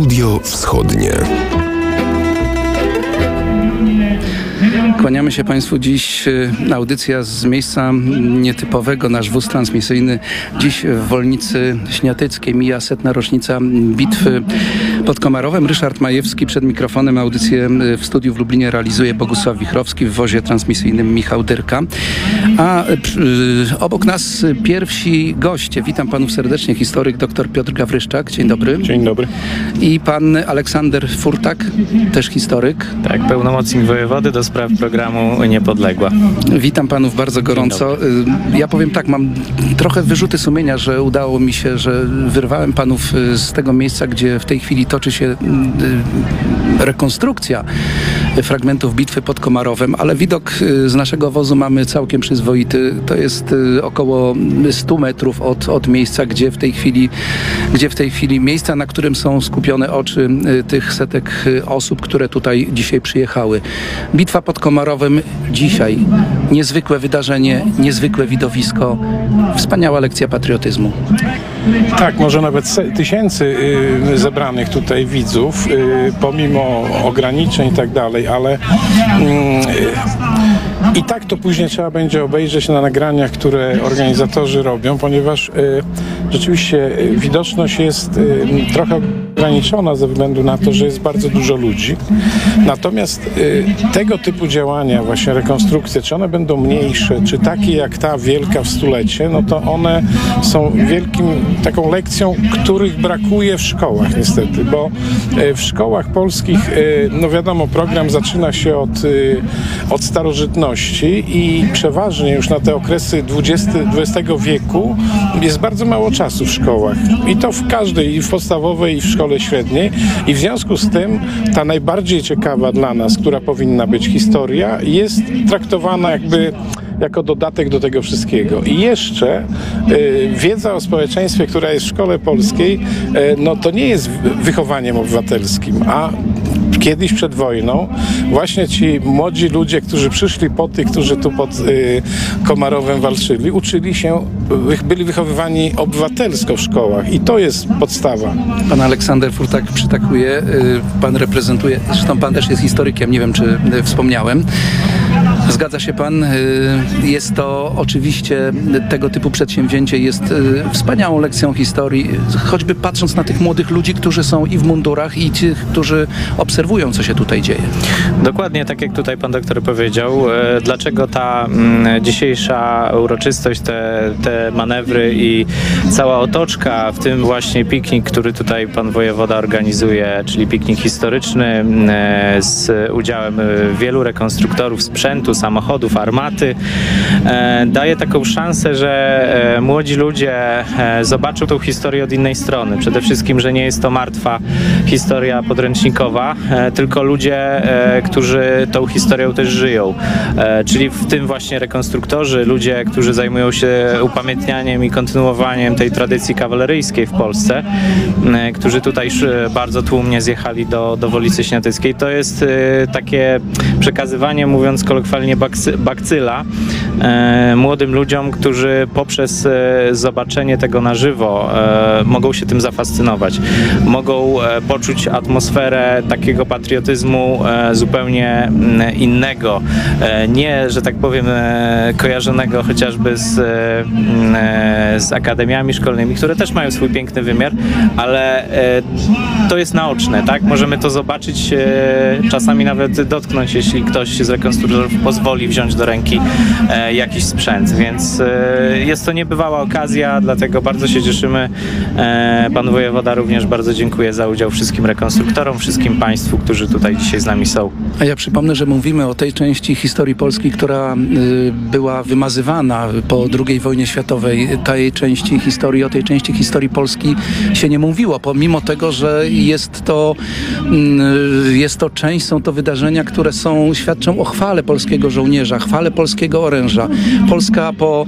Studio Wschodnie. Kłaniamy się Państwu dziś. e, Audycja z miejsca nietypowego, nasz wóz transmisyjny. Dziś w Wolnicy Śniatyckiej mija setna rocznica bitwy pod Komarowem. Ryszard Majewski przed mikrofonem. Audycję w studiu w Lublinie realizuje Bogusław Wichrowski, w wozie transmisyjnym Michał Dyrka. A e, obok nas pierwsi goście. Witam Panów serdecznie. Historyk dr Piotr Gawryszczak. Dzień dobry. Dzień dobry. I Pan Aleksander Furtak, też historyk. Tak, pełnomocnik wojewody do spraw programu Niepodległa. Witam panów bardzo gorąco. Y, Ja powiem tak, mam trochę wyrzuty sumienia, że udało mi się, że wyrwałem panów y, z tego miejsca, gdzie w tej chwili toczy się y, rekonstrukcja fragmentów bitwy pod Komarowem, ale widok y, z naszego wozu mamy całkiem przyzwoity. To jest y, około 100 metrów od, od miejsca, gdzie w tej chwili, gdzie w tej chwili miejsca, na którym są skupione oczy y, tych setek y, osób, które tutaj dzisiaj przyjechały. Bitwa pod Komarowem dzisiaj. Niezwykłe wydarzenie, niezwykłe widowisko, wspaniała lekcja patriotyzmu. Tak, może nawet tysięcy y, zebranych tutaj widzów, y, pomimo ograniczeń i tak dalej, ale mm, y, i tak to później trzeba będzie obejrzeć na nagraniach, które organizatorzy robią, ponieważ y, rzeczywiście y, widoczność jest y, trochę ograniczona ze względu na to, że jest bardzo dużo ludzi. Natomiast y, tego typu działania, właśnie rekonstrukcje, czy one będą mniejsze, czy takie jak ta wielka w stulecie, no to one są wielkim taką lekcją, których brakuje w szkołach niestety, bo y, w szkołach polskich, y, no wiadomo, program zaczyna się od, od starożytności i przeważnie już na te okresy XX, XX wieku jest bardzo mało czasu w szkołach. I to w każdej, i w podstawowej, i w szkole średniej. I w związku z tym ta najbardziej ciekawa dla nas, która powinna być historia, jest traktowana jakby jako dodatek do tego wszystkiego. I jeszcze y, wiedza o społeczeństwie, która jest w szkole polskiej, y, no to nie jest wychowaniem obywatelskim, a kiedyś przed wojną właśnie ci młodzi ludzie, którzy przyszli po tych, którzy tu pod y, Komarowem walczyli, uczyli się, wy- byli wychowywani obywatelsko w szkołach i to jest podstawa. Pan Aleksander Furtak przytakuje, y, pan reprezentuje, zresztą pan też jest historykiem, nie wiem czy y, wspomniałem. Zgadza się pan, y, jest to oczywiście tego typu przedsięwzięcie jest y, wspaniałą lekcją historii, choćby patrząc na tych młodych ludzi, którzy są i w mundurach i tych, którzy obserwują co się tutaj dzieje. Dokładnie tak jak tutaj pan doktor powiedział, e, dlaczego ta mm, dzisiejsza uroczystość, te, te manewry i cała otoczka, w tym właśnie piknik, który tutaj pan wojewoda organizuje, czyli piknik historyczny mm, e, z udziałem e, wielu rekonstruktorów sprzętu, samochodów, armaty, e, daje taką szansę, że e, młodzi ludzie e, zobaczą tą historię od innej strony. Przede wszystkim, że nie jest to martwa historia podręcznikowa, tylko ludzie, którzy tą historią też żyją. Czyli w tym właśnie rekonstruktorzy, ludzie, którzy zajmują się upamiętnianiem i kontynuowaniem tej tradycji kawaleryjskiej w Polsce, którzy tutaj bardzo tłumnie zjechali do, do Wolicy Śniatyckiej. To jest takie przekazywanie, mówiąc kolokwialnie, baksy, bakcyla e, młodym ludziom, którzy poprzez e, zobaczenie tego na żywo e, mogą się tym zafascynować. Mogą e, poczuć atmosferę takiego patriotyzmu e, zupełnie mm, innego. Nie, że tak powiem, kojarzonego chociażby z, mm, z akademiami szkolnymi, które też mają swój piękny wymiar, ale to jest naoczne, tak? Możemy to zobaczyć, czasami nawet dotknąć, jeśli ktoś z rekonstruktorów pozwoli wziąć do ręki e, jakiś sprzęt, więc e, jest to niebywała okazja, dlatego bardzo się cieszymy. E, Pan wojewoda również bardzo dziękuję za udział wszystkim rekonstruktorom, wszystkim Państwu, którzy tutaj dzisiaj z nami są. A ja przypomnę, że mówimy o tej części historii Polski, która y, była wymazywana po II wojnie światowej. Tej części historii, o tej części historii Polski się nie mówiło, pomimo tego, że jest to, y, jest to część, są to wydarzenia, które są, świadczą o chwale polskiego żołnierza, chwale polskiego oręża. Polska po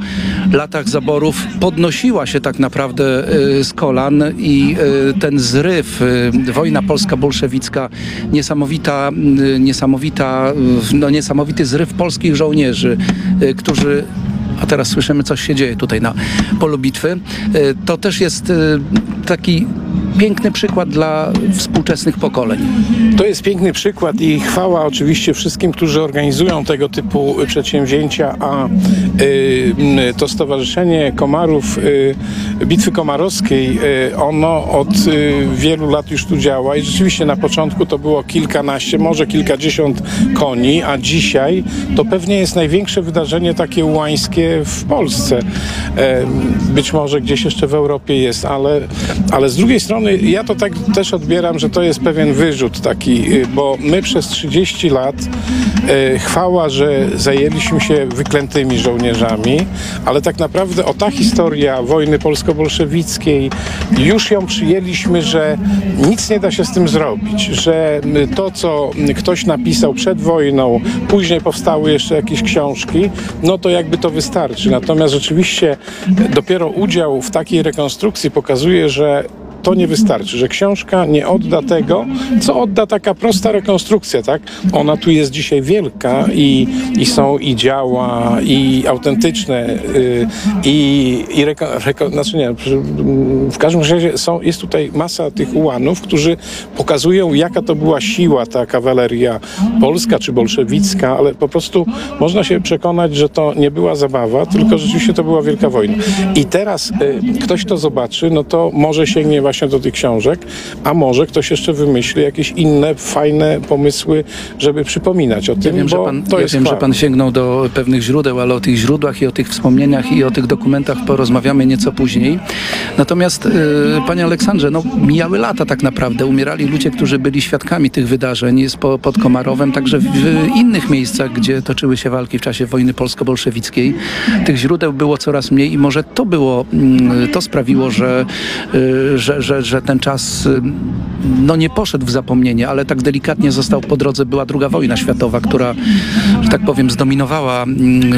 latach zaborów podnosiła się tak naprawdę y, z kolan i y, ten zryw, y, wojna polska bolszewicka, niesamowita, niesamowita, no niesamowity zryw polskich żołnierzy, którzy a teraz słyszymy, coś się dzieje tutaj na polu bitwy. To też jest taki piękny przykład dla współczesnych pokoleń. To jest piękny przykład i chwała oczywiście wszystkim, którzy organizują tego typu przedsięwzięcia, a y, to Stowarzyszenie Komarów y, Bitwy Komarowskiej, y, ono od y, wielu lat już tu działa i rzeczywiście na początku to było kilkanaście, może kilkadziesiąt koni, a dzisiaj to pewnie jest największe wydarzenie takie ułańskie w Polsce. E, Być może gdzieś jeszcze w Europie jest, ale, ale z drugiej strony ja to tak też odbieram, że to jest pewien wyrzut taki, y, bo my przez 30 lat e, chwała, że zajęliśmy się wyklętymi żołnierzami, ale tak naprawdę o ta historia wojny polsko-bolszewickiej już ją przyjęliśmy, że nic nie da się z tym zrobić, że y, to, co y, ktoś napisał przed wojną, później powstały jeszcze jakieś książki, no to jakby to wystarczy. Natomiast rzeczywiście dopiero udział w takiej rekonstrukcji pokazuje, że to nie wystarczy, że książka nie odda tego, co odda taka prosta rekonstrukcja, tak? Ona tu jest dzisiaj wielka i, i są i działa, i autentyczne, y, i, i reko, reko, znaczy nie, w każdym razie są, jest tutaj masa tych ułanów, którzy pokazują, jaka to była siła ta kawaleria polska czy bolszewicka, ale po prostu można się przekonać, że to nie była zabawa, tylko rzeczywiście to była wielka wojna. I teraz y, ktoś to zobaczy, no to może sięgnie właśnie do tych książek, a może ktoś jeszcze wymyśli jakieś inne, fajne pomysły, żeby przypominać o tym, Ja wiem, że bo pan, to ja jest wiem, że chwała. pan sięgnął do pewnych źródeł, ale o tych źródłach i o tych wspomnieniach i o tych dokumentach porozmawiamy nieco później. Natomiast, y, panie Aleksandrze, no mijały lata tak naprawdę. Umierali ludzie, którzy byli świadkami tych wydarzeń jest po, pod Komarowem, także w, w innych miejscach, gdzie toczyły się walki w czasie wojny polsko-bolszewickiej. Tych źródeł było coraz mniej i może to było, mm, to sprawiło, że, y, że, że, ten czas y, no nie poszedł w zapomnienie, ale tak delikatnie został po drodze. Była druga wojna światowa, która, że tak powiem, zdominowała mm,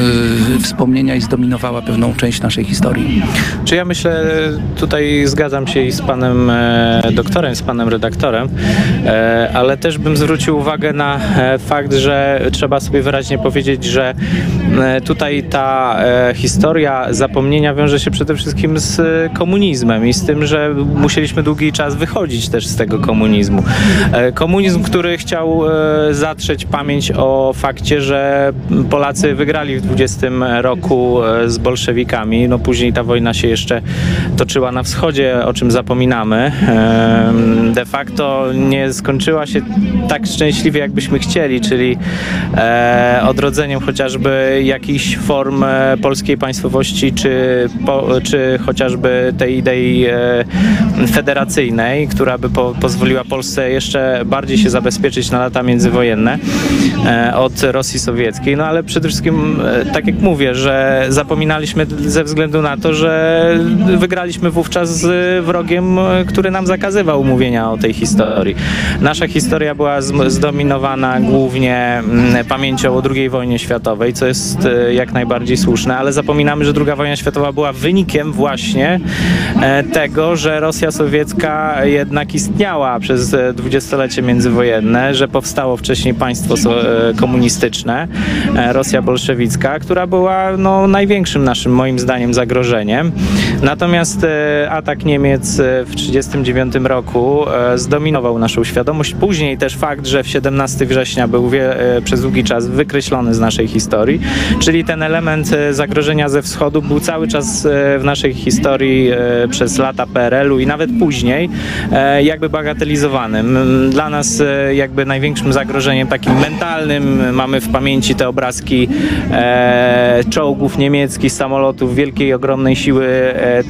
y, wspomnienia i zdominowała pewną część naszej historii. Czy ja myślę, tutaj zgadzam się i z panem e, doktorem, z panem redaktorem, e, ale też bym zwrócił uwagę na e, fakt, że trzeba sobie wyraźnie powiedzieć, że e, tutaj ta e, historia zapomnienia wiąże się przede wszystkim z e, komunizmem i z tym, że musieliśmy długi czas wychodzić też z tego komunizmu. E, Komunizm, który chciał e, zatrzeć pamięć o fakcie, że Polacy wygrali w 20 roku e, z bolszewikami. No później ta wojna się jeszcze toczyła na wschodzie, o czym zapominamy. De facto nie skończyła się tak szczęśliwie, jakbyśmy chcieli, czyli odrodzeniem chociażby jakichś form polskiej państwowości, czy, po, czy chociażby tej idei federacyjnej, która by po, pozwoliła Polsce jeszcze bardziej się zabezpieczyć na lata międzywojenne e, od Rosji sowieckiej. No ale przede wszystkim, e, tak jak mówię, że zapominaliśmy ze względu na to, że wygraliśmy wówczas z wrogiem, e, który nam zakazywał mówienia o tej historii. Nasza historia była zdominowana głównie mm, pamięcią o II wojnie światowej, co jest jak najbardziej słuszne, ale zapominamy, że II wojna światowa była wynikiem właśnie tego, że Rosja sowiecka jednak istniała przez e, dwudziestolecie międzywojenne, że powstało wcześniej państwo e, komunistyczne, e, Rosja bolszewicka, która była no, największym naszym, moim zdaniem, zagrożeniem. Natomiast atak Niemiec w 1939 roku zdominował naszą świadomość. Później też fakt, że w 17 września był przez długi czas wykreślony z naszej historii, czyli ten element zagrożenia ze wschodu był cały czas w naszej historii przez lata PRL-u i nawet później e, jakby bagatelizowany. M, Dla nas e, jakby największym zagrożeniem takim mentalnym mamy w pamięci te obrazki e, czołgów niemieckich, samolotów, wielkiej, ogromnej siły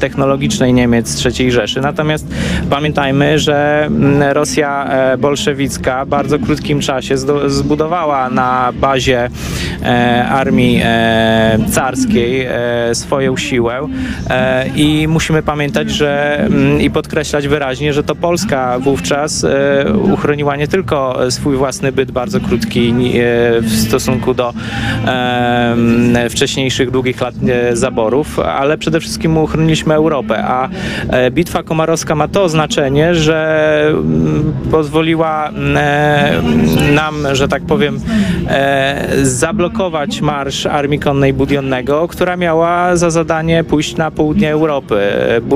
technologicznej Niemiec III Rzeszy. Natomiast pamiętajmy, że Rosja bolszewicka w bardzo krótkim czasie zbudowała na bazie armii carskiej swoją siłę i musimy pamiętać, że i podkreślać wyraźnie, że to Polska wówczas e, uchroniła nie tylko swój własny byt bardzo krótki e, w stosunku do wcześniejszych długich lat e, zaborów, ale przede wszystkim uchroniła broniliśmy Europę, a Bitwa Komarowska ma to znaczenie, że mm, pozwoliła nam, że tak powiem, zablokować marsz Armii Konnej Budionnego, która miała za zadanie pójść na południe Europy. M,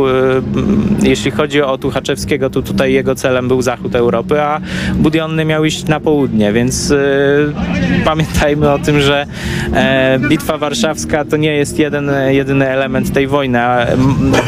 Jeśli chodzi o Tuchaczewskiego, to tutaj jego celem był zachód Europy, a Budionny miał iść na południe, więc e, pamiętajmy o tym, że e, Bitwa Warszawska to nie jest jeden, jedyny element tej wojny.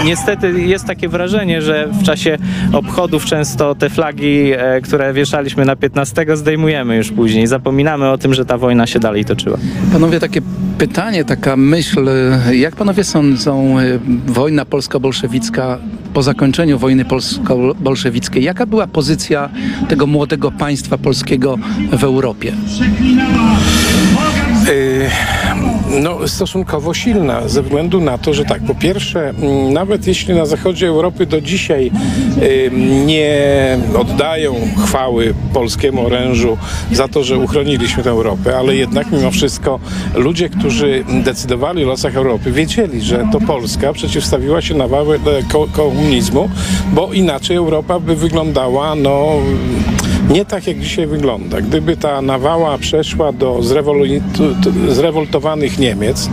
Niestety jest takie wrażenie, że w czasie obchodów często te flagi, e, które wieszaliśmy na 15 zdejmujemy już później. Zapominamy o tym, że ta wojna się dalej toczyła. Panowie, takie pytanie, taka myśl. Jak panowie sądzą, y, wojna polsko-bolszewicka po zakończeniu wojny polsko-bolszewickiej, jaka była pozycja tego młodego państwa polskiego w Europie? Y, No, stosunkowo silna, ze względu na to, że tak, po pierwsze, mm, nawet jeśli na zachodzie Europy do dzisiaj y, nie oddają chwały polskiemu orężu za to, że uchroniliśmy tę Europę, ale jednak mimo wszystko ludzie, którzy decydowali o losach Europy, wiedzieli, że to Polska przeciwstawiła się nawałę e, ko- komunizmu, bo inaczej Europa by wyglądała, no nie tak jak dzisiaj wygląda. Gdyby ta nawała przeszła do zrewoltowanych Niemiec,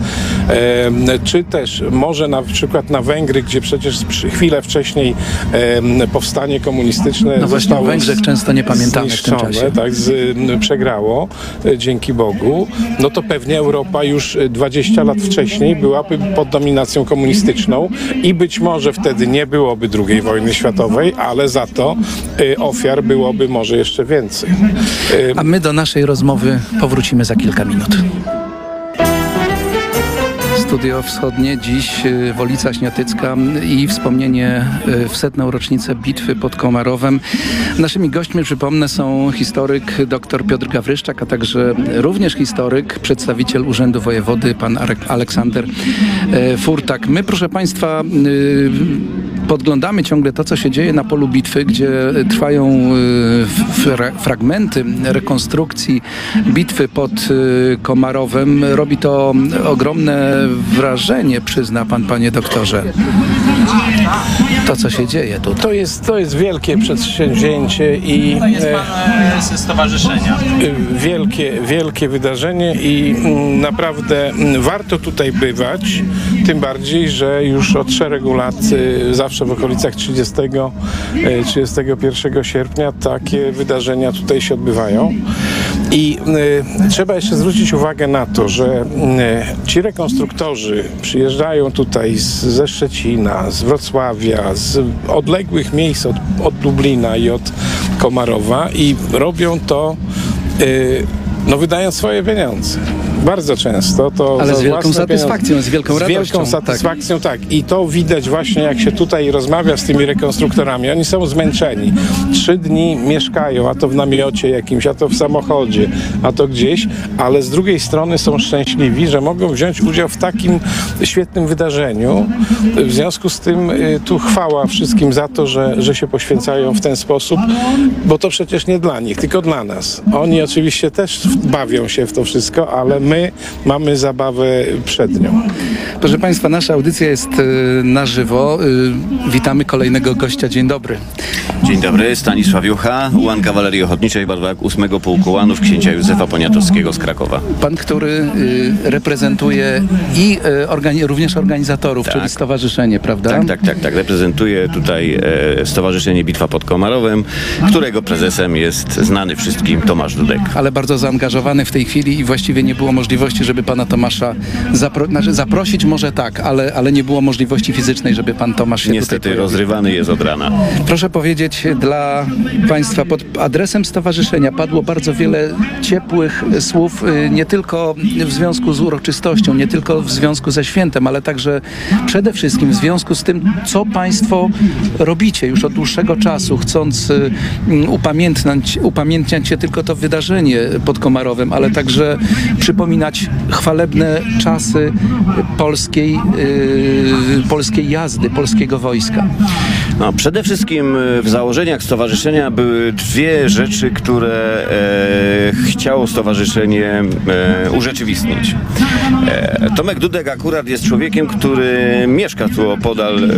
em, czy też może na przykład na Węgry, gdzie przecież chwilę wcześniej powstanie komunistyczne No właśnie zostało o Węgrzech często nie pamiętamy w tym czasie. Tak, z, przegrało, e, dzięki Bogu, no to pewnie Europa już e, 20 lat wcześniej byłaby pod dominacją komunistyczną i być może wtedy nie byłoby II wojny światowej, ale za to e, ofiar byłoby może jeszcze więcej. E, A my do naszej rozmowy powrócimy za kilka minut. Studio Wschodnie, dziś y, Wolica Śniatycka i wspomnienie y, w setną rocznicę bitwy pod Komarowem. Naszymi gośćmi, przypomnę, są historyk dr Piotr Gawryszczak, a także również historyk, przedstawiciel Urzędu Wojewody, pan Aleksander e, Furtak. My, proszę Państwa, y, podglądamy ciągle to, co się dzieje na polu bitwy, gdzie trwają y, fra fragmenty rekonstrukcji bitwy pod y, Komarowem. Robi to ogromne wrażenie, przyzna pan, panie doktorze. To, co się dzieje tutaj. To jest, to jest wielkie przedsięwzięcie i e, ze stowarzyszenia. y, wielkie, wielkie wydarzenie i mm, naprawdę mm, warto tutaj bywać, tym bardziej, że już od szeregu lat, y, zawsze w okolicach 30, y, 31 sierpnia takie wydarzenia tutaj się odbywają. I y, trzeba jeszcze zwrócić uwagę na to, że y, ci rekonstruktorzy przyjeżdżają tutaj z, ze Szczecina, z Wrocławia, z odległych miejsc od, od Lublina i od Komarowa i robią to y, no wydając swoje pieniądze. Bardzo często to Ale z wielką satysfakcją, pieniądze. z wielką Z radością, wielką tak. satysfakcją, tak. I to widać właśnie, jak się tutaj rozmawia z tymi rekonstruktorami. Oni są zmęczeni. Trzy dni mieszkają, a to w namiocie jakimś, a to w samochodzie, a to gdzieś, ale z drugiej strony są szczęśliwi, że mogą wziąć udział w takim świetnym wydarzeniu. W związku z tym y, tu chwała wszystkim za to, że, że się poświęcają w ten sposób, bo to przecież nie dla nich, tylko dla nas. Oni oczywiście też bawią się w to wszystko, ale my mamy zabawę przed nią. Proszę Państwa, nasza audycja jest y, na żywo. Y, witamy kolejnego gościa. Dzień dobry. Dzień dobry, Stanisław Jucha, ułan kawalerii ochotniczej Barwak 8 Pułku Ułanów księcia Józefa Poniatowskiego z Krakowa. Pan, który y, reprezentuje i organi- również organizatorów, Tak. czyli stowarzyszenie, prawda? Tak, tak, tak, tak. Reprezentuję tutaj e, Stowarzyszenie Bitwa pod Komarowem, którego prezesem jest znany wszystkim Tomasz Dudek. ale bardzo zaangażowany w tej chwili i właściwie nie było możliwości, żeby pana Tomasza zapro- znaczy zaprosić może tak, ale, ale nie było możliwości fizycznej, żeby pan Tomasz się Niestety rozrywany jest od rana. Proszę powiedzieć dla państwa, pod adresem stowarzyszenia padło bardzo wiele ciepłych słów, y, nie tylko w związku z uroczystością, nie tylko w związku ze świętem, ale także przede wszystkim w związku z tym, co państwo robicie już od dłuższego czasu, chcąc y, upamiętniać, upamiętniać się tylko to wydarzenie pod Komarowem, ale także przypominać przypominać chwalebne czasy polskiej, yy, polskiej jazdy, polskiego wojska. No, przede wszystkim e, w założeniach stowarzyszenia były dwie rzeczy, które e, chciało stowarzyszenie e, urzeczywistnić. E, Tomek Dudek akurat jest człowiekiem, który mieszka tu opodal e,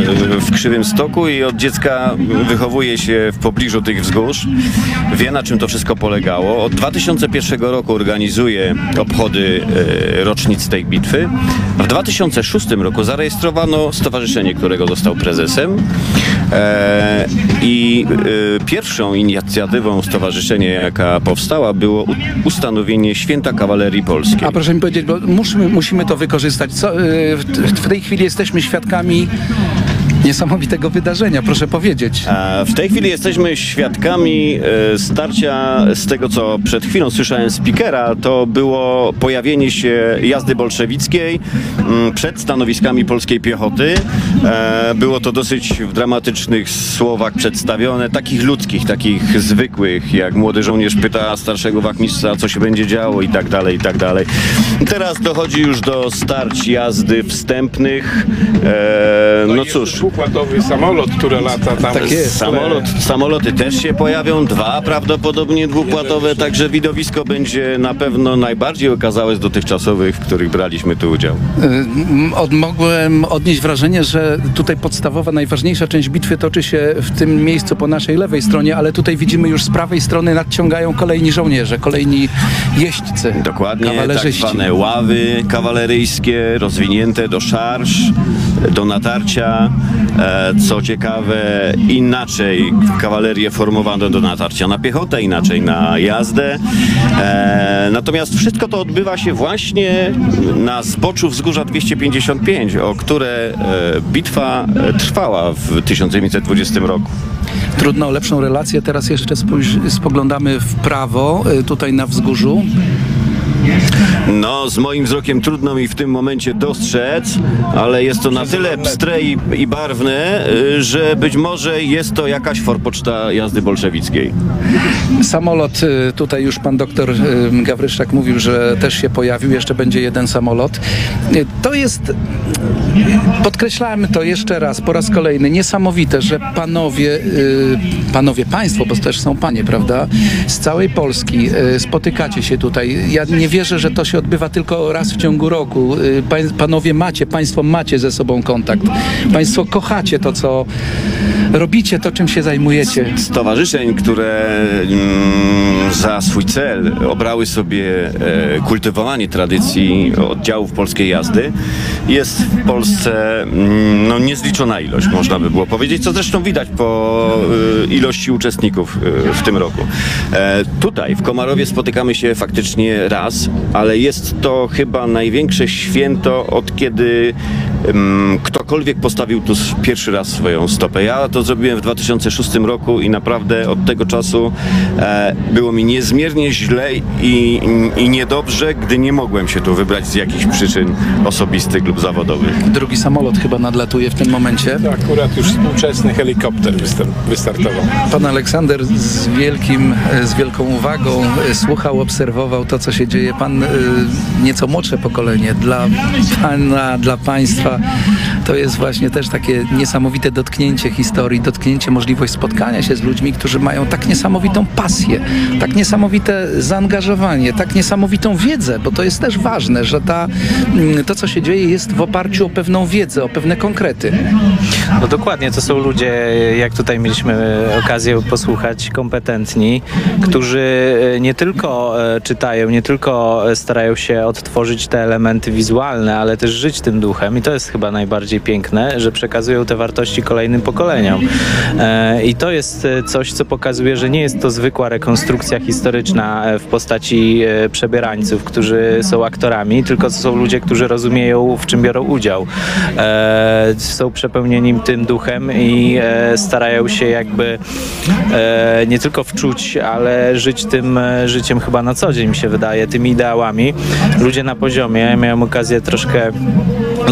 w Krzywym Stoku i od dziecka wychowuje się w pobliżu tych wzgórz. Wie na czym to wszystko polegało. Od 2001 roku organizuje obchody e, rocznic tej bitwy. W 2006 roku zarejestrowano stowarzyszenie, którego został prezesem. E, I e, pierwszą inicjatywą stowarzyszenia, jaka powstała, było ustanowienie Święta Kawalerii Polskiej. A proszę mi powiedzieć, bo musimy, musimy to wykorzystać. Co, w tej chwili jesteśmy świadkami niesamowitego wydarzenia, proszę powiedzieć. A W tej chwili jesteśmy świadkami e, starcia z tego, co przed chwilą słyszałem speakera, to było pojawienie się jazdy bolszewickiej mm, przed stanowiskami polskiej piechoty. E, Było to dosyć w dramatycznych słowach przedstawione, takich ludzkich, takich zwykłych, jak młody żołnierz pyta starszego wachmistrza, co się będzie działo i tak dalej, i tak dalej. Teraz dochodzi już do starć jazdy wstępnych. E, No cóż, Dwupłatowy samolot, który lata tam. Tak jest. Samolot, samoloty też się pojawią, dwa prawdopodobnie dwupłatowe, także widowisko będzie na pewno najbardziej okazałe z dotychczasowych, w których braliśmy tu udział. Od, mogłem odnieść wrażenie, że tutaj podstawowa, najważniejsza część bitwy toczy się w tym miejscu po naszej lewej stronie, ale tutaj widzimy już z prawej strony nadciągają kolejni żołnierze, kolejni jeźdźcy, Dokładnie, tak zwane ławy kawaleryjskie, rozwinięte do szarż, do natarcia. E, Co ciekawe, inaczej kawalerię formowano do natarcia na piechotę, inaczej na jazdę. E, Natomiast wszystko to odbywa się właśnie na zboczu wzgórza 255, o które e, bitwa trwała w 1920 roku. Trudno o lepszą relację. Teraz jeszcze spoglądamy w prawo, tutaj na wzgórzu. No, z moim wzrokiem trudno mi w tym momencie dostrzec, ale jest to na tyle pstre i, i barwne, y, że być może jest to jakaś forpoczta jazdy bolszewickiej. Samolot, y, tutaj już pan doktor y, Gawryszczak mówił, że też się pojawił, jeszcze będzie jeden samolot. To jest, podkreślamy to jeszcze raz, po raz kolejny, niesamowite, że panowie, y, panowie państwo, bo też są panie, prawda, z całej Polski y, spotykacie się tutaj. Ja nie wierzę, że to się odbywa tylko raz w ciągu roku. Y, Panowie macie, państwo macie ze sobą kontakt. Państwo kochacie to, co robicie, to czym się zajmujecie. Stowarzyszeń, które mm, za swój cel obrały sobie e, kultywowanie tradycji oddziałów polskiej jazdy, jest w Polsce mm, no, niezliczona ilość, można by było powiedzieć, co zresztą widać po e, ilości uczestników e, w tym roku. Tutaj w Komarowie spotykamy się faktycznie raz, ale jest to chyba największe święto od kiedy ktokolwiek postawił tu pierwszy raz swoją stopę. Ja to zrobiłem w 2006 roku i naprawdę od tego czasu e, było mi niezmiernie źle i, i niedobrze, gdy nie mogłem się tu wybrać z jakichś przyczyn osobistych lub zawodowych. Drugi samolot chyba nadlatuje w tym momencie. To akurat już współczesny helikopter wystar- wystartował. Pan Aleksander z wielkim, e, z wielką uwagą e, słuchał, obserwował to, co się dzieje. Pan, nieco młodsze pokolenie, dla pana, dla państwa, to jest właśnie też takie niesamowite dotknięcie historii, dotknięcie możliwość spotkania się z ludźmi, którzy mają tak niesamowitą pasję, tak niesamowite zaangażowanie, tak niesamowitą wiedzę, bo to jest też ważne, że ta, mm, to, co się dzieje, jest w oparciu o pewną wiedzę, o pewne konkrety. No dokładnie, to są ludzie, jak tutaj mieliśmy okazję posłuchać, kompetentni, którzy e, nie tylko e, czytają, nie tylko e, starają się odtworzyć te elementy wizualne, ale też żyć tym duchem i to jest chyba najbardziej piękne, że przekazują te wartości kolejnym pokoleniom. E, I to jest e, coś, co pokazuje, że nie jest to zwykła rekonstrukcja historyczna e, w postaci przebierańców, którzy są aktorami, tylko to są ludzie, którzy rozumieją, w czym biorą udział. Są przepełnieni tym duchem i starają się jakby nie tylko wczuć, ale żyć tym życiem chyba na co dzień, mi się wydaje, tymi ideałami. Ludzie na poziomie, miałem okazję troszkę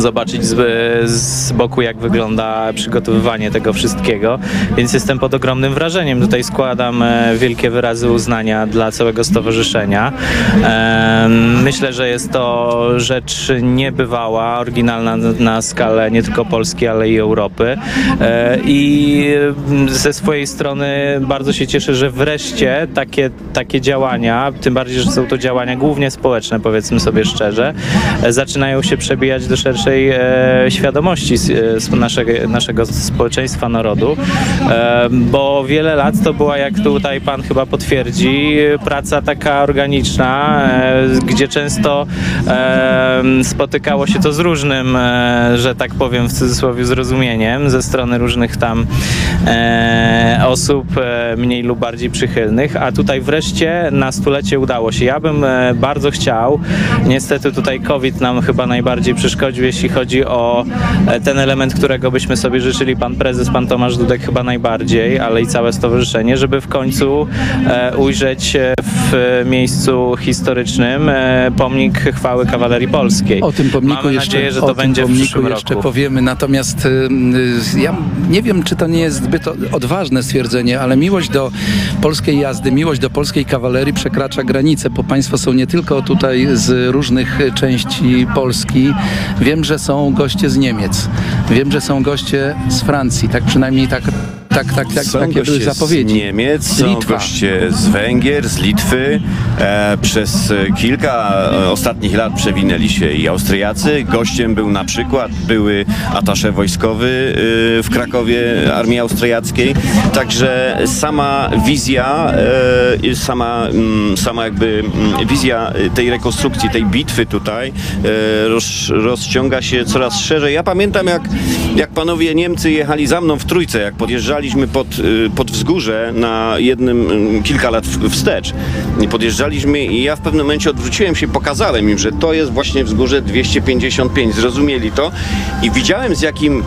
zobaczyć z, z boku, jak wygląda przygotowywanie tego wszystkiego, więc jestem pod ogromnym wrażeniem. Tutaj składam e, wielkie wyrazy uznania dla całego stowarzyszenia. E, Myślę, że jest to rzecz niebywała, oryginalna na skalę nie tylko Polski, ale i Europy. E, I ze swojej strony bardzo się cieszę, że wreszcie takie, takie działania, tym bardziej, że są to działania głównie społeczne, powiedzmy sobie szczerze, zaczynają się przebijać do szerszej e, świadomości e, naszego, naszego społeczeństwa, narodu, e, bo wiele lat to była, jak tutaj pan chyba potwierdzi, praca taka organiczna, gdzie często spotykało się to z różnym, że tak powiem w cudzysłowie, zrozumieniem ze strony różnych tam osób mniej lub bardziej przychylnych, a tutaj wreszcie na stulecie udało się. Ja bym bardzo chciał, niestety tutaj COVID nam chyba najbardziej przeszkodził, jeśli chodzi o e, ten element, którego byśmy sobie życzyli, pan prezes, pan Tomasz Dudek chyba najbardziej, ale i całe stowarzyszenie, żeby w końcu e, ujrzeć w miejscu historycznym e, pomnik chwały kawalerii polskiej. O tym pomniku Mamy jeszcze, nadzieję, że to będzie w przyszłym jeszcze roku. powiemy. Natomiast y, y, ja nie wiem, czy to nie jest zbyt odważne stwierdzenie, ale miłość do polskiej jazdy, miłość do polskiej kawalerii przekracza granice, bo państwo są nie tylko tutaj z różnych części Polski. Wiem, że są goście z Niemiec. Wiem, że są goście z Francji. Tak przynajmniej tak, tak, tak, tak Są takie były zapowiedzi. z Niemiec, są Litwa. goście z Węgier, z Litwy. E, przez e, kilka e, ostatnich lat przewinęli się i Austriacy. Gościem był na przykład były atasze wojskowy e, w Krakowie Armii Austriackiej. Także sama wizja, sama, mm, sama jakby mm, wizja tej rekonstrukcji, tej bitwy tutaj roz, rozciąga się coraz szerzej. Ja pamiętam jak, jak panowie Niemcy jechali za mną w trójce, jak podjeżdżaliśmy pod, y, pod wzgórze na jednym y, kilka lat wstecz. Podjeżdżaliśmy i ja w pewnym momencie odwróciłem się, pokazałem im, że to jest właśnie wzgórze 255. Zrozumieli to i widziałem z jakim,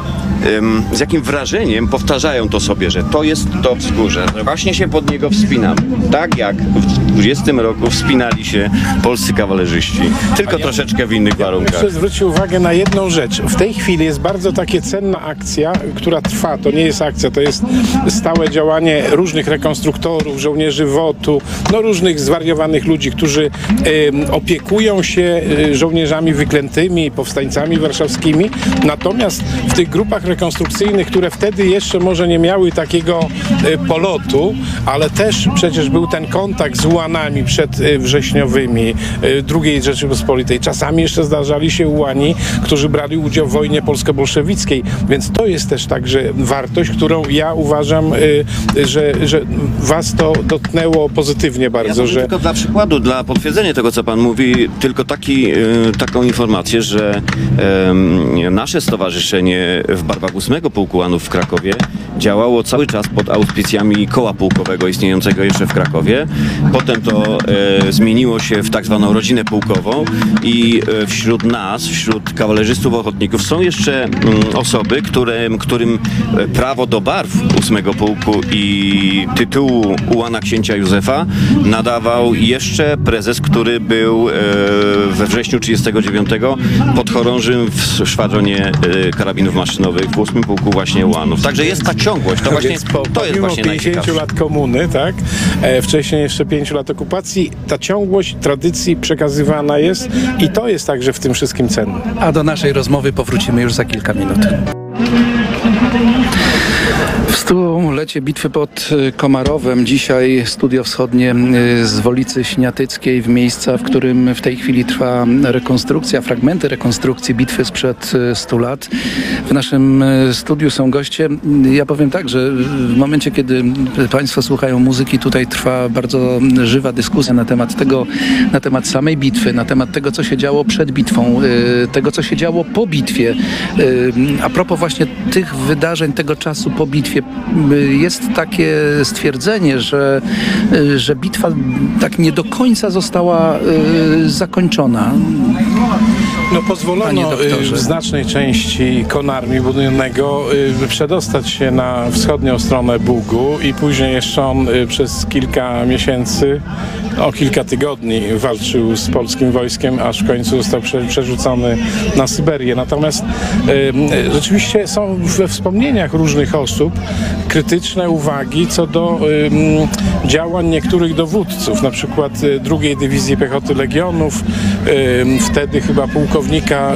z jakim wrażeniem powtarzają to sobie, że to jest to wzgórze, właśnie się pod niego wspinam. Tak jak w 20 roku wspinali się polscy kawalerzyści. Tylko troszeczkę w innych warunkach. Jeszcze zwrócił uwagę na jedną rzecz. W tej chwili jest bardzo takie cenna akcja, która trwa. To nie jest akcja, to jest stałe działanie różnych rekonstruktorów, żołnierzy WOT-u, no różnych zwariowanych ludzi, którzy em, opiekują się e, żołnierzami wyklętymi, powstańcami warszawskimi. Natomiast w tych grupach rekonstrukcyjnych, które wtedy jeszcze może nie miały takiego e, polotu, ale też przecież był ten kontakt z ułanami przedwrześniowymi e, II Rzeczypospolitej. Czasami jeszcze zdarzali się ułani, którzy brali udział w wojnie polsko-bolszewickiej, więc to jest też także wartość, którą ja uważam, e, że, że was to dotknęło pozytywnie Ja bardzo, może że tylko dla przykładu, dla potwierdzenia tego, co Pan mówi, tylko taki, taką informację, że em, nasze stowarzyszenie w barwach 8 Pułku Łanów w Krakowie działało cały czas pod auspicjami koła pułkowego istniejącego jeszcze w Krakowie. Potem to e, zmieniło się w tak zwaną rodzinę pułkową i e, wśród nas, wśród kawalerzystów ochotników są jeszcze mm, osoby, które, którym e, prawo do barw 8 Pułku i tytułu ułana księcia Józefa nadawał jeszcze prezes, który był e, we wrześniu 39 podchorążym w szwadronie e, karabinów maszynowych w 8 Pułku właśnie ułanów. Także jest ta ciągłość. To właśnie to jest właśnie 50 najciekawsze. lat komuny, tak? E, wcześniej jeszcze 5 lat okupacji, ta ciągłość tradycji przekazywana jest i to jest także w tym wszystkim cenne. A do naszej rozmowy powrócimy już za kilka minut. W stulecie bitwy pod y, Komarowem dzisiaj Studio Wschodnie y, z Wolicy Śniatyckiej w miejsca, w którym w tej chwili trwa rekonstrukcja, fragmenty rekonstrukcji bitwy sprzed y, 100 lat. W naszym y, studiu są goście. Ja powiem tak, że w momencie, kiedy Państwo słuchają muzyki, tutaj trwa bardzo żywa dyskusja na temat tego, na temat samej bitwy, na temat tego, co się działo przed bitwą, y, tego, co się działo po bitwie. Y, A propos właśnie tych wydarzeń, tego czasu po bitwie, y, jest takie stwierdzenie, że, y, że bitwa tak nie do końca została y, zakończona. No pozwolono y, w znacznej części konarmi budowlanego y, przedostać się na wschodnią stronę Bugu i później jeszcze on y, przez kilka miesięcy, o kilka tygodni walczył z polskim wojskiem, aż w końcu został prze, przerzucony na Syberię. Natomiast rzeczywiście są we wspomnieniach różnych osób krytyczne uwagi co do działań niektórych dowódców, na przykład drugiej Dywizji Piechoty Legionów, wtedy chyba pułkownika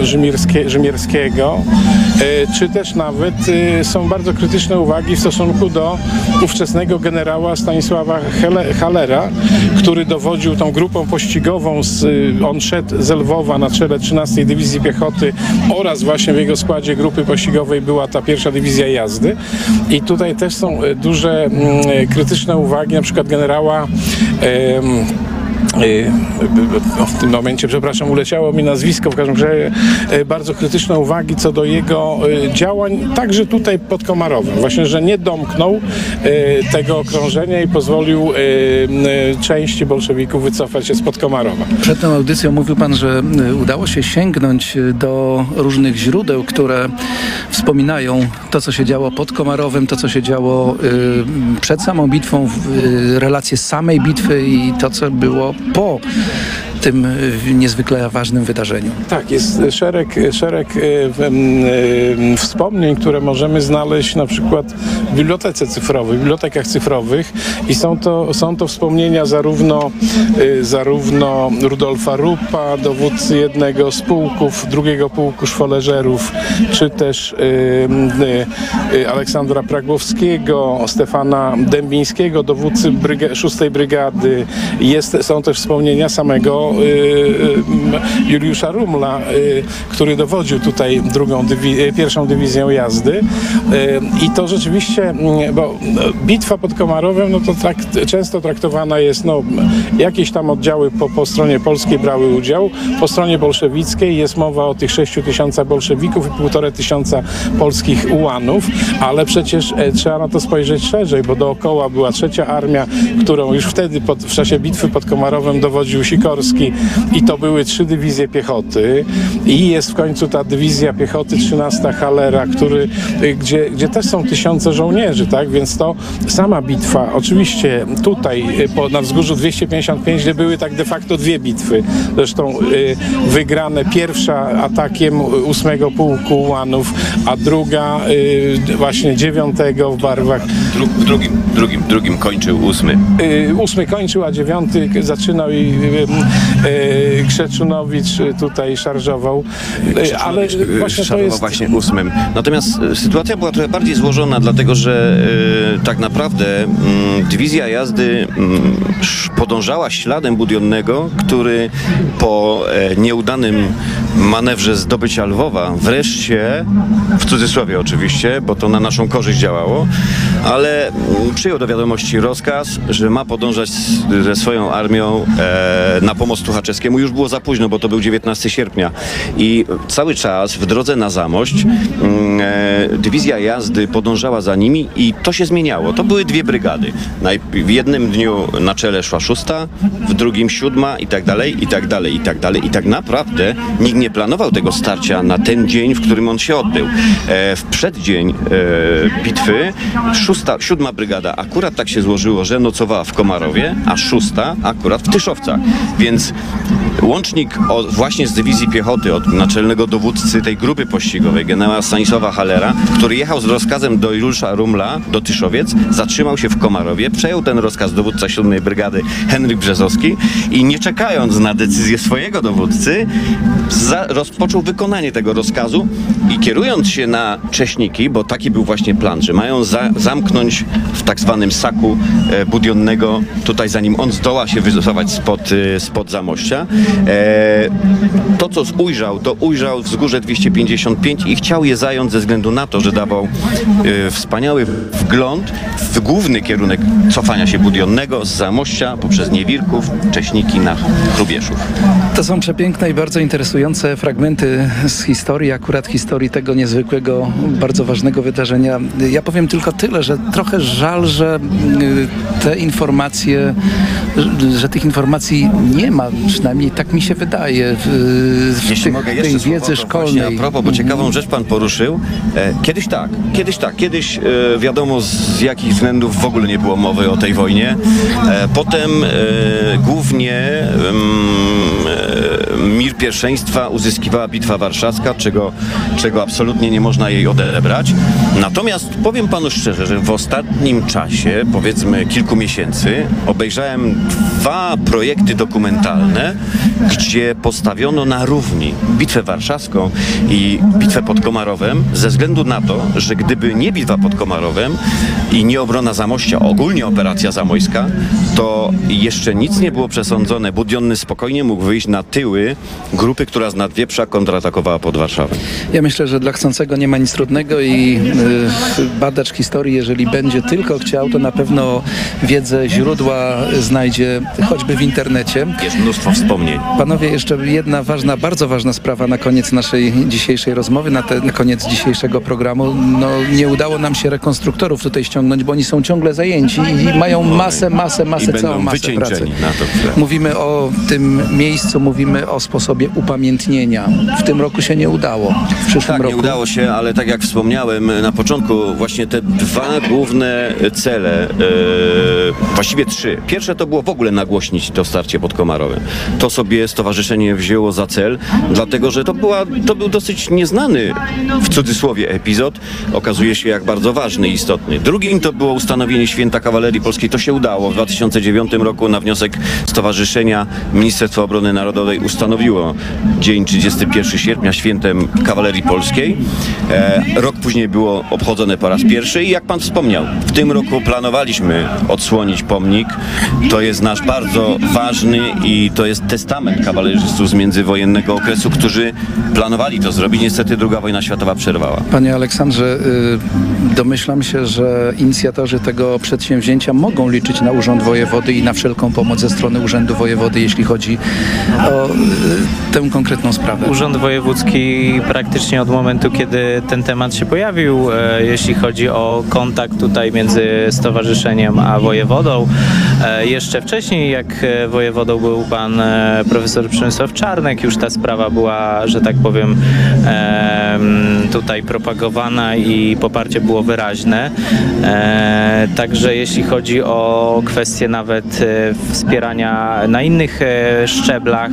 Rzymierskie, Rzymierskiego, y, czy też nawet y, są bardzo krytyczne uwagi w stosunku do ówczesnego generała Stanisława Halera, który dowodził tą grupą pościgową, z, y, on szedł z Lwowa na czele 13 Dywizji Piechoty oraz właśnie w jego składzie grupy pościgowej była ta pierwsza dywizja jazdy. I tutaj też są duże mm, krytyczne uwagi, na przykład generała w tym momencie, przepraszam, uleciało mi nazwisko, w każdym razie y, bardzo krytyczne uwagi co do jego y, działań, także tutaj pod Komarowem. Właśnie, że nie domknął y, tego okrążenia i pozwolił y, y, części bolszewików wycofać się spod Komarowa. Przed tą audycją mówił pan, że y, udało się sięgnąć y, do różnych źródeł, które wspominają to, co się działo pod Komarowem, to, co się działo y, przed samą bitwą, y, relacje samej bitwy i to, co było po tym y, niezwykle ważnym wydarzeniu. Tak, jest szereg, szereg e, e, wspomnień, które możemy znaleźć na przykład w bibliotece cyfrowej, w bibliotekach cyfrowych i są to, są to wspomnienia zarówno, e, zarówno Rudolfa Rupa, dowódcy jednego z pułków, drugiego pułku szwoleżerów, czy też e, e, Aleksandra Pragłowskiego, Stefana Dębińskiego, dowódcy bryga, 6 Brygady. Jest, są też wspomnienia samego Juliusza Rumla, y, który dowodził tutaj drugą dywi- y, pierwszą dywizją jazdy. Y, I to rzeczywiście, mm, bo no, bitwa pod Komarowem, no to trakt, często traktowana jest, no jakieś tam oddziały po, po stronie polskiej brały udział, po stronie bolszewickiej jest mowa o tych 6 tysiącach bolszewików i półtora tysiąca polskich ułanów, ale przecież e, trzeba na to spojrzeć szerzej, bo dookoła była trzecia armia, którą już wtedy pod, w czasie bitwy pod Komarowem dowodził Sikorski i to były trzy dywizje piechoty. I jest w końcu ta dywizja piechoty 13 Halera, który, y, gdzie, gdzie też są tysiące żołnierzy, tak, więc to sama bitwa, oczywiście tutaj y, po, na wzgórzu 255, gdzie były tak de facto dwie bitwy, zresztą y, wygrane pierwsza atakiem ósmego pułku Ułanów, a druga y, właśnie dziewiątego w barwach. Dru, w drugim, drugim, drugim kończył ósmy. Y, ósmy kończył, a dziewiąty zaczynał i y, y, Krzeczunowicz y, tutaj szarżował. Y, ale właśnie to szarżował jest... właśnie ósmym. Natomiast e, sytuacja była trochę bardziej złożona, dlatego że e, tak naprawdę mm, dywizja jazdy mm, podążała śladem Budionnego, który po e, nieudanym manewrze zdobycia Lwowa wreszcie, w cudzysłowie oczywiście, bo to na naszą korzyść działało, ale mm, przyjął do wiadomości rozkaz, że ma podążać ze swoją armią e, na pomoc Tuchaczewskiemu. Już było za późno, bo to był 19 sierpnia i cały czas w drodze na Zamość mm, e, dywizja jazdy podążała za nimi i to się zmieniało. To były dwie brygady. W jednym dniu na czele szła szósta, w drugim siódma i tak dalej, i tak dalej, i tak dalej. I tak naprawdę nikt nie planował tego starcia na ten dzień, w którym on się odbył. E, w przeddzień e, bitwy szósta, siódma brygada akurat tak się złożyło, że nocowała w Komarowie, a szósta akurat w Tyszowcach. Więc łącznik właśnie z dywizji piechoty od naczelnego dowódcy tej grupy pościgowej, generała Stanisława Halera, który jechał z rozkazem do Juliusza Rumla do Tyszowiec, zatrzymał się w Komarowie, przejął ten rozkaz dowódca 7 brygady Henryk Brzezowski i nie czekając na decyzję swojego dowódcy, za, rozpoczął wykonanie tego rozkazu i kierując się na Cześniki, bo taki był właśnie plan, że mają za, zamknąć w tak zwanym saku e, budionnego, tutaj zanim on zdoła się wycofać spod, e, spod Zamościa. E, to, co ujrzał, to ujrzał wzgórze 255 i chciał je zająć ze względu na to, że dawał e, wspaniały wgląd w główny kierunek cofania się budionnego z Zamościa poprzez Niewirków, Cześniki na Chrubieszów. To są przepiękne i bardzo interesujące fragmenty z historii, akurat historii tego niezwykłego, bardzo ważnego wydarzenia. Ja powiem tylko tyle, że trochę żal, że y, te informacje, że- że tych informacji nie ma ma, przynajmniej tak mi się wydaje, w, w Jeśli tych, mogę tej jeszcze wiedzy słowo, to właśnie szkolnej. A propos, bo ciekawą rzecz pan poruszył. E, kiedyś tak, kiedyś tak, kiedyś e, wiadomo z jakich względów w ogóle nie było mowy o tej wojnie. E, potem e, głównie e, mir pierwszeństwa uzyskiwała Bitwa Warszawska, czego, czego absolutnie nie można jej odebrać. Natomiast powiem panu szczerze, że w ostatnim czasie, powiedzmy kilku miesięcy, obejrzałem dwa projekty dokumentalne, gdzie postawiono na równi Bitwę Warszawską i Bitwę pod Komarowem ze względu na to, że gdyby nie Bitwa pod Komarowem i nie obrona Zamościa, ogólnie operacja zamojska, to jeszcze nic nie było przesądzone. Budionny spokojnie mógł wyjść na tyły grupy, która z Nadwieprza kontratakowała pod Warszawę. Ja myślę, że dla chcącego nie ma nic trudnego i y, badacz historii, jeżeli będzie tylko chciał, to na pewno wiedzę, źródła znajdzie choćby w internecie. Jest mnóstwo wspomnień. Panowie, jeszcze jedna ważna, bardzo ważna sprawa na koniec naszej dzisiejszej rozmowy, na, te, na koniec dzisiejszego programu. No, nie udało nam się rekonstruktorów tutaj ściągnąć, bo oni są ciągle zajęci i mają masę, masę, masę, I będą całą masę pracy. Mówimy o tym miejscu, mówimy o sposobie upamiętnienia. W tym roku się nie udało. W przyszłym Tak, roku. nie udało się, ale tak jak wspomniałem na początku, właśnie te dwa główne cele, e, właściwie trzy. Pierwsze to było w ogóle nagłośnić to starcie pod Komarowem. To sobie stowarzyszenie wzięło za cel, dlatego że to, była, to był dosyć nieznany, w cudzysłowie, epizod. Okazuje się jak bardzo ważny i istotny. Drugim to było ustanowienie Święta Kawalerii Polskiej. To się udało. W 2009 roku na wniosek Stowarzyszenia Ministerstwo Obrony Narodowej ustanowiło dzień 31 sierpnia świętem Kawalerii Polskiej. E, rok później było obchodzone po raz pierwszy i jak pan wspomniał, w tym roku planowaliśmy odsłonić pomnik. To jest nasz bardzo ważny i to jest testament kawalerzystów z międzywojennego okresu, którzy planowali to zrobić. Niestety druga wojna światowa przerwała. Panie Aleksandrze, y, domyślam się, że inicjatorzy tego przedsięwzięcia mogą liczyć na Urząd Wojewody i na wszelką pomoc ze strony Urzędu Wojewody, jeśli chodzi o y, tę konkretną sprawę. Urząd Wojewódzki praktycznie od momentu, kiedy ten temat się pojawił, e, jeśli chodzi o kontakt tutaj między stowarzyszeniem a wojewodą. E, jeszcze wcześniej, jak e, wojewodą był pan e, profesor Przemysław Czarnek, już ta sprawa była, że tak powiem, em, tutaj propagowana i poparcie było wyraźne. E, Także jeśli chodzi o kwestie nawet e, wspierania na innych szczeblach,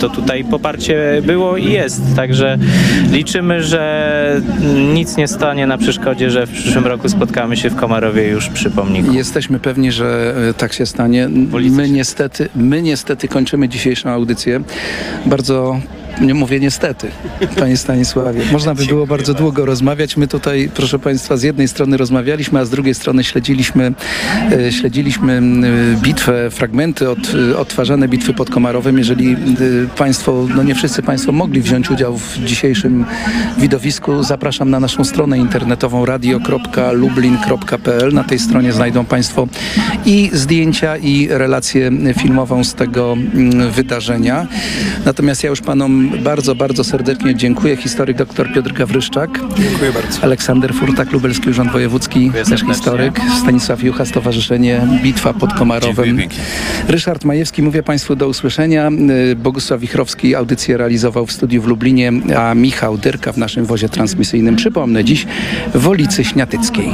to tutaj poparcie było i jest. Także liczymy, że nic nie stanie na przeszkodzie, że w przyszłym roku spotkamy się w Komarowie już przy pomniku. Jesteśmy pewni, że tak się stanie. My niestety, my niestety kończymy dzisiejszą audycję. Bardzo nie mówię niestety, panie Stanisławie. Można by było bardzo długo rozmawiać. My tutaj, proszę państwa, z jednej strony rozmawialiśmy, a z drugiej strony śledziliśmy, e, śledziliśmy m, bitwę, fragmenty od, e, odtwarzane bitwy pod Komarowem. Jeżeli e, państwo, no nie wszyscy państwo mogli wziąć udział w dzisiejszym widowisku, zapraszam na naszą stronę internetową radio.lublin.pl. Na tej stronie znajdą państwo i zdjęcia, i relację filmową z tego mm, wydarzenia. Natomiast ja już panom bardzo, bardzo serdecznie dziękuję. Historyk dr Piotr Gawryszczak. Dziękuję bardzo. Aleksander Furtak, Lubelski Urząd Wojewódzki, Dziękuję też serdecznie. historyk. Stanisław Jucha, Stowarzyszenie Bitwa pod Komarowem. Ryszard Majewski, mówię Państwu do usłyszenia. Y, Bogusław Wichrowski audycję realizował w studiu w Lublinie, a Michał Dyrka w naszym wozie transmisyjnym. Przypomnę, dziś w Wolicy Śniatyckiej.